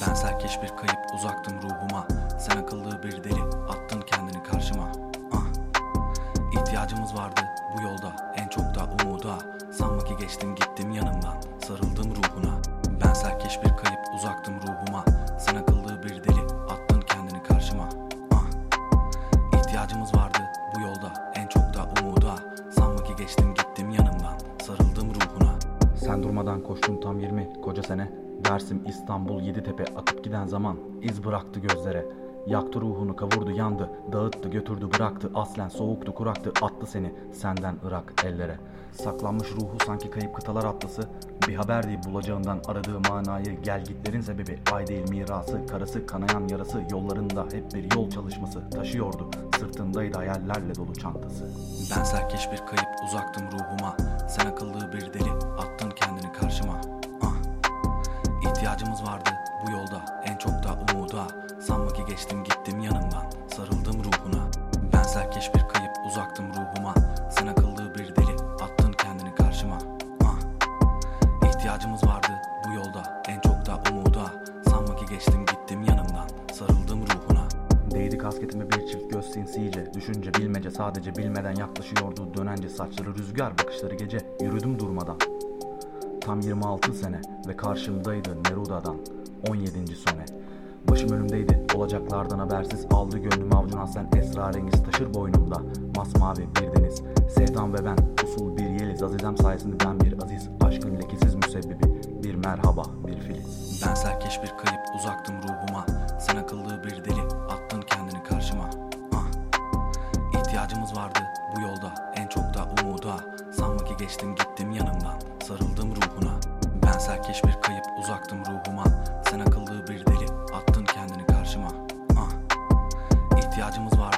Ben serkeş bir kayıp uzaktım ruhuma. Sen akıllı bir deli attın kendini karşıma. Ah. İhtiyacımız vardı bu yolda en çok da umuda. Sanma ki geçtim gittim yanından sarıldım ruhuna. Ben serkeş bir kayıp uzaktım ruhuma. Sen akıllı bir deli attın kendini karşıma. Ah. İhtiyacımız vardı Sen durmadan koştun tam 20 koca sene. Dersim İstanbul Yeditepe akıp giden zaman iz bıraktı gözlere. Yaktı ruhunu kavurdu yandı. Dağıttı götürdü bıraktı. Aslen soğuktu kuraktı attı seni Senden Irak ellere. Saklanmış ruhu sanki kayıp kıtalar atlısı Bir haber değil bulacağından aradığı manayı Gel gitlerin sebebi. Ay değil mirası Karası kanayan yarası. Yollarında hep bir yol çalışması Taşıyordu. Sırtındaydı hayallerle dolu çantası. Ben serkeş bir kayıp uzaktım ruhuma. Sen akıllı çok da umuda. Sanma ki geçtim gittim yanından sarıldım ruhuna. Ben serkeş bir kayıp uzaktım ruhuma. Sen akıllı bir deli attın kendini karşıma. Ah. İhtiyacımız vardı bu yolda en çok da umuda. Sanma ki geçtim gittim yanından sarıldım ruhuna. Değdi kasketime bir çift göz sinsice. Düşünce bilmece sadece bilmeden yaklaşıyordu. Dönence saçları rüzgar bakışları gece Yürüdüm durmadan. Tam 26 sene ve karşımdaydı Neruda'dan 17. sone Başım önümdeydi. Olacaklardan habersiz Aldı gönlümü avucuna sen esrarengiz taşır boynumda. Masmavi bir deniz. Sevdam ve ben usul bir yeliz. Azizem sayesinde ben bir aziz Aşkın lekesiz müsebbibi. Bir merhaba bir filiz. Ben serkeş bir kayıp uzaktım ruhuma. Sen akıllı bir deli attın kendini karşıma. Ah. İhtiyacımız vardı bu yolda en çok da umuda. Sanma ki geçtim gittim yanından sarıldım ruhuna. Ben serkeş bir kayıp Ihtiyacımız vardı.